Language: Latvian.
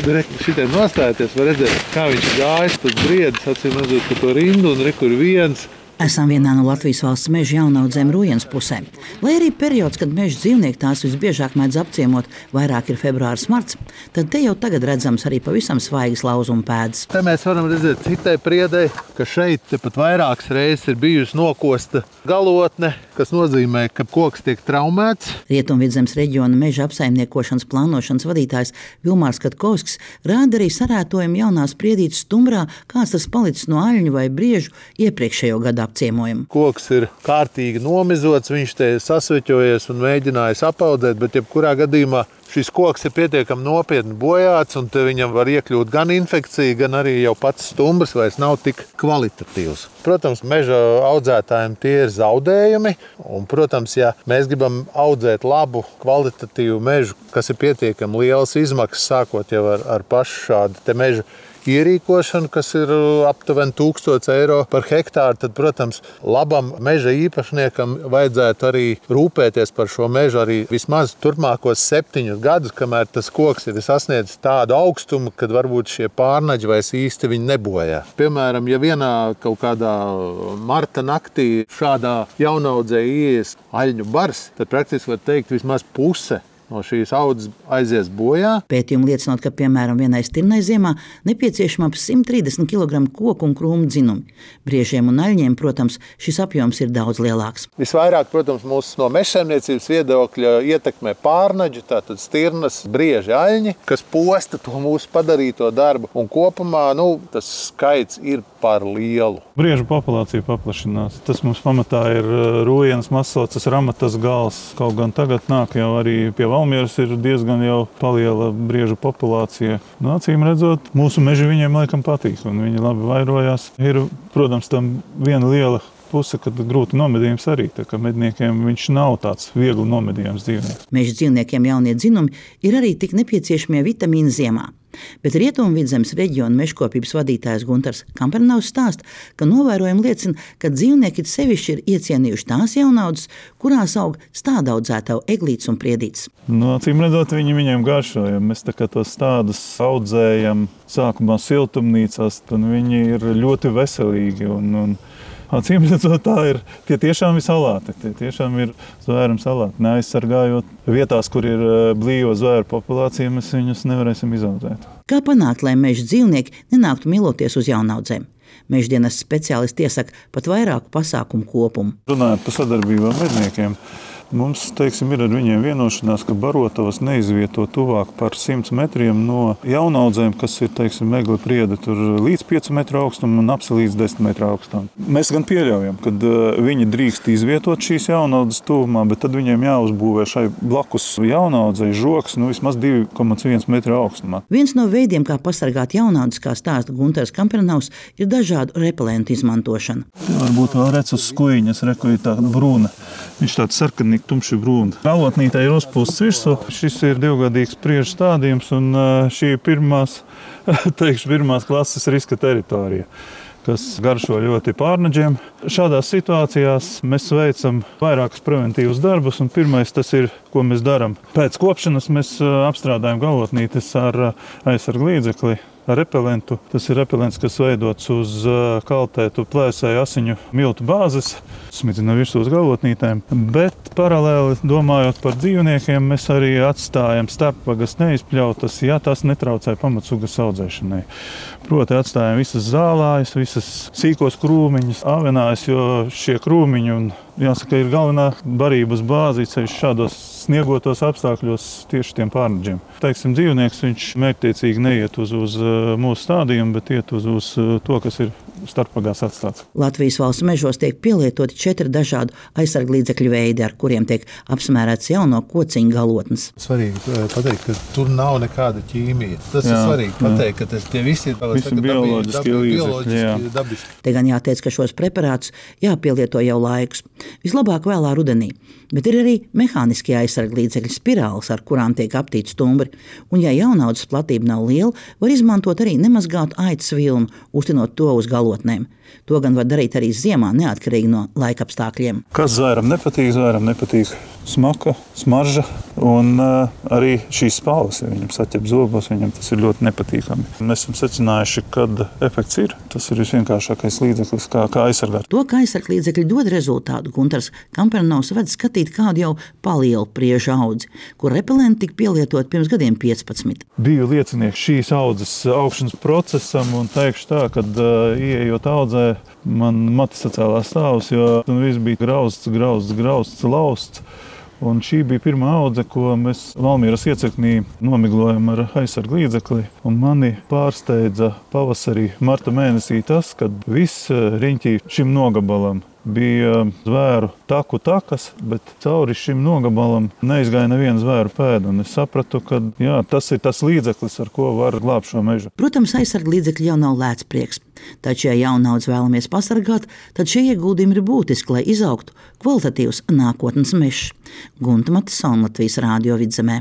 Šitai nostājieties, var redzēt, kā viņš gājas, tas briedis, acīm redzot, pa to rindu un rekur viens. Esam vienā no Latvijas valsts meža jaunaudzēm Rujens pusē. Lai arī periods, kad meža dzīvnieki tās visbiežāk mēdz apciemot, vairāk ir februāris, marts, tad te jau tagad redzams arī pavisam svaigas lauzuma pēdas. Te mēs varam redzēt citai priedai, ka šeit pat vairākas reizes ir bijusi nokosta galotne, kas nozīmē, ka koks tiek traumēts. Rietumvidzemes reģiona meža apsaimniekošanas plānošanas vadītājs Vilmārs Katkovskis rāda arī sarētojumu jaunās priedītes stumbrā, kāds tas palicis no aļņu vai briežu iepriekšējo gadu apciemojumu. Koks ir kārtīgi nomizots, viņš te sasveķojies un mēģinājis apaudzēt, bet jebkurā gadījumā šis koks ir pietiekami nopietni bojāts, un viņam var iekļūt gan infekcija, gan arī jau pats stumbrs vairs nav tik kvalitatīvs. Protams, meža audzētājiem tie ir zaudējumi, un, protams, ja mēs gribam audzēt labu, kvalitatīvu mežu, kas ir pietiekami liels izmaksas, sākot jau ar, ar pašu šādu meža ierīkošanu, kas ir uh, aptuveni 1000 eiro par hektāru, tad, protams, labam meža īpašniekam vajadzētu arī rūpēties par šo mežu arī vismaz turpmākos septiņus gadus, kamēr tas koks ir sasniedzis tādu augstumu, kad varbūt šie pārnaģi vairs īsti nebojā. Piemēram, ja vienā kaut kādā marta naktī šādā jaunaudzē ies aļņu bars, tad praktiski var teikt vismaz puse no šīs audzes aizies bojā. Pētījumi liecinot, ka piemēram vienai stirnai ziemā nepieciešama ap 130 kg koku un krūmu dzinumi. Briežiem un aļņiem, protams, šis apjoms ir daudz lielāks. Visvairāk, protams, mūsu no mežsaimniecības viedokļa ietekmē pārnaģi, tātad stirnas, brieži, aļņi, kas posta to mūsu padarīto darbu. Un kopumā nu, tas skaits ir par lielu. Briežu populācija paplašinās. Tas mums pamatā ir uh, rūjienas masots, ramatas gals. Kaut gan tagad nāk jau arī pie valsts Valmieras ir diezgan liela briežu populācija. Nu, acīm redzot, mūsu meži viņiem laikam patīk, un viņi labi vairojās. Ir, protams, tam viena liela puse, kad grūti nomedījums arī. Medniekiem viņš nav tāds viegli nomedījams dzīvnieks. Meža dzīvniekiem jaunie dzinumi ir arī tik nepieciešamie vitamīni ziemā. Bet Rietumvidzemes reģiona mežkopības vadītājs Gunārs Kampernaus stāsta, ka novērojumi liecina, ka dzīvnieki sevišķi ir iecienījuši tās jaunaudzes, kurās aug stādaudzētavu eglītes un priedītes. Nu, acīm redzot, viņi viņiem garšojam. Mēs tos stādus audzējam sākumā siltumnīcās, tad viņi ir ļoti veselīgi. Un, un Acīm redzot, tā ir. Tie tiešām ir salāti. Tie tiešām ir zvēru salāti. Neaizsargājot vietās, kur ir eh, blīva zvēru populācija, mēs viņus nevarēsim izaudzēt. Kā panākt, lai meža dzīvnieki nenāktu miloties uz jaunaudzēm? Meždienas speciālisti iesaka pat vairāku pasākumu kopumu. Runājot par sadarbību ar medniekiem, Mums teiksim, ir ar viņiem vienošanās, ka barotavas neizvieto tuvāk par 100 metriem no jaunaudzēm, kas ir teiksim, megli prieda līdz 5 metru augstumam un apsi līdz 10 metru augstumam. Mēs gan pieļaujam, ka viņi drīkst izvietot šīs jaunaudzes tuvumā, bet tad viņiem jāuzbūvē šai blakus jaunaudzei žoks nu, vismaz 2,1 metru augstumā. Viens no veidiem, kā pasargāt jaunaudzes, kā stāsta Gunārs Kampernaus, ir dažādu repelentu izmantošana. Varbūt vēl redzams uz skuiņas, reku ir tāda brūna. Viņš tāds sarkanīgs pilnīgi tumši brūni. Galotnītē ir uzpūsts virsū. Šis ir divgadīgs priežu stādījums, un šī ir pirmās, teikšu, pirmās klases riska teritorija kas garšo ļoti pārnaģiem. Šādās situācijās mēs veicam vairākus preventīvus darbus. Pirmais, tas ir, ko mēs darām. Pēc kopšanas mēs apstrādājam galotnītes ar aizsargu līdzekli repelentu. Tas ir repelents, kas veidots uz kaltētu plēsēju asiņu miltu bāzes, smidzina virsū uz galotnītēm. Bet paralēli domājot par dzīvniekiem, mēs arī atstājam starpvagas neizpļautas, ja tas netraucē pamatsugas audzēšanai. Proti, atstājam visas zālājas, visas sīkos krūmiņus, avenājas, jo šie krūmiņi un jāsaka, ir galvenā barības bāze ceļš šādos sniegotos apstākļos tieši tiem pārnaģiem. Teiksim, dzīvnieks viņš mērķtiecīgi neiet uz, uz uh, mūsu stādījumu, bet iet uz, uz uh, to, kas ir starppagās atstāts. Latvijas valsts mežos tiek pielietoti četri dažādu aizsarglīdzekļu veidi, ar kuriem tiek apmērēts jauno kociņu galotnes. Svarīgi uh, pateikt, ka tur nav nekāda ķīmija. Tas jā, ir svarīgi pateikt, ka tas visi ir, visi saka, bioloģiski līdzekļi. Te gan jāteic, ka šos preparātus jāpielieto jau laikus. Vislabāk vēlā rudenī. Bet ir arī mehāniskie aizsarglīdzekļi spirāles, ar kurām tiek aptīti stumbri. Un, ja jaunaudzes platība nav liela, var izmantot arī nemazgātu aitas vilnu, uztinot to uz galvu name. To gan var darīt arī ziemā, neatkarīgi no laika apstākļiem. Kas zvēram nepatīk, zvēram nepatīk smaka, smarža un uh, arī šīs spāles. Ja viņam saķep zobos, viņam tas ir ļoti nepatīkami. Mēs esam secinājuši, ka efekts ir. Tas ir visvienkāršākais līdzeklis, kā, kā aizsargāt. To, kā aizsargāt līdzekļi dod rezultātu, Gunārs Kampernaus ved skatīt kādu jau palielu priežu audzi, kur repelenti tika pielietot pirms gadiem 15. Biju liecinieks šīs audzes augšanas procesam un teikšu tā, ka uh, ieejot audzē, man matis sacēlās stāvus, jo viss bija grauzts, grauzts, grauzts, lausts. Un šī bija pirmā audze, ko mēs Valmīras iecirknī nomiglojam ar aizsargu līdzekli. Un mani pārsteidza pavasarī, marta mēnesī tas, ka viss riņķī šim nogabalam bija zvēru taku takas, bet cauri šim nogabalam neizgāja neviena zvēru pēda. Es sapratu, ka jā, tas ir tas līdzeklis, ar ko var glābt šo mežu. Protams, aizsarga līdzekļi jau nav lēts prieks. Taču, ja jaunauds vēlamies pasargāt, tad šie ieguldījumi ir būtiski, lai izaugtu kvalitatīvs nākotnes mežs. Gunta Matisona Latvijas Rādio vidzemē.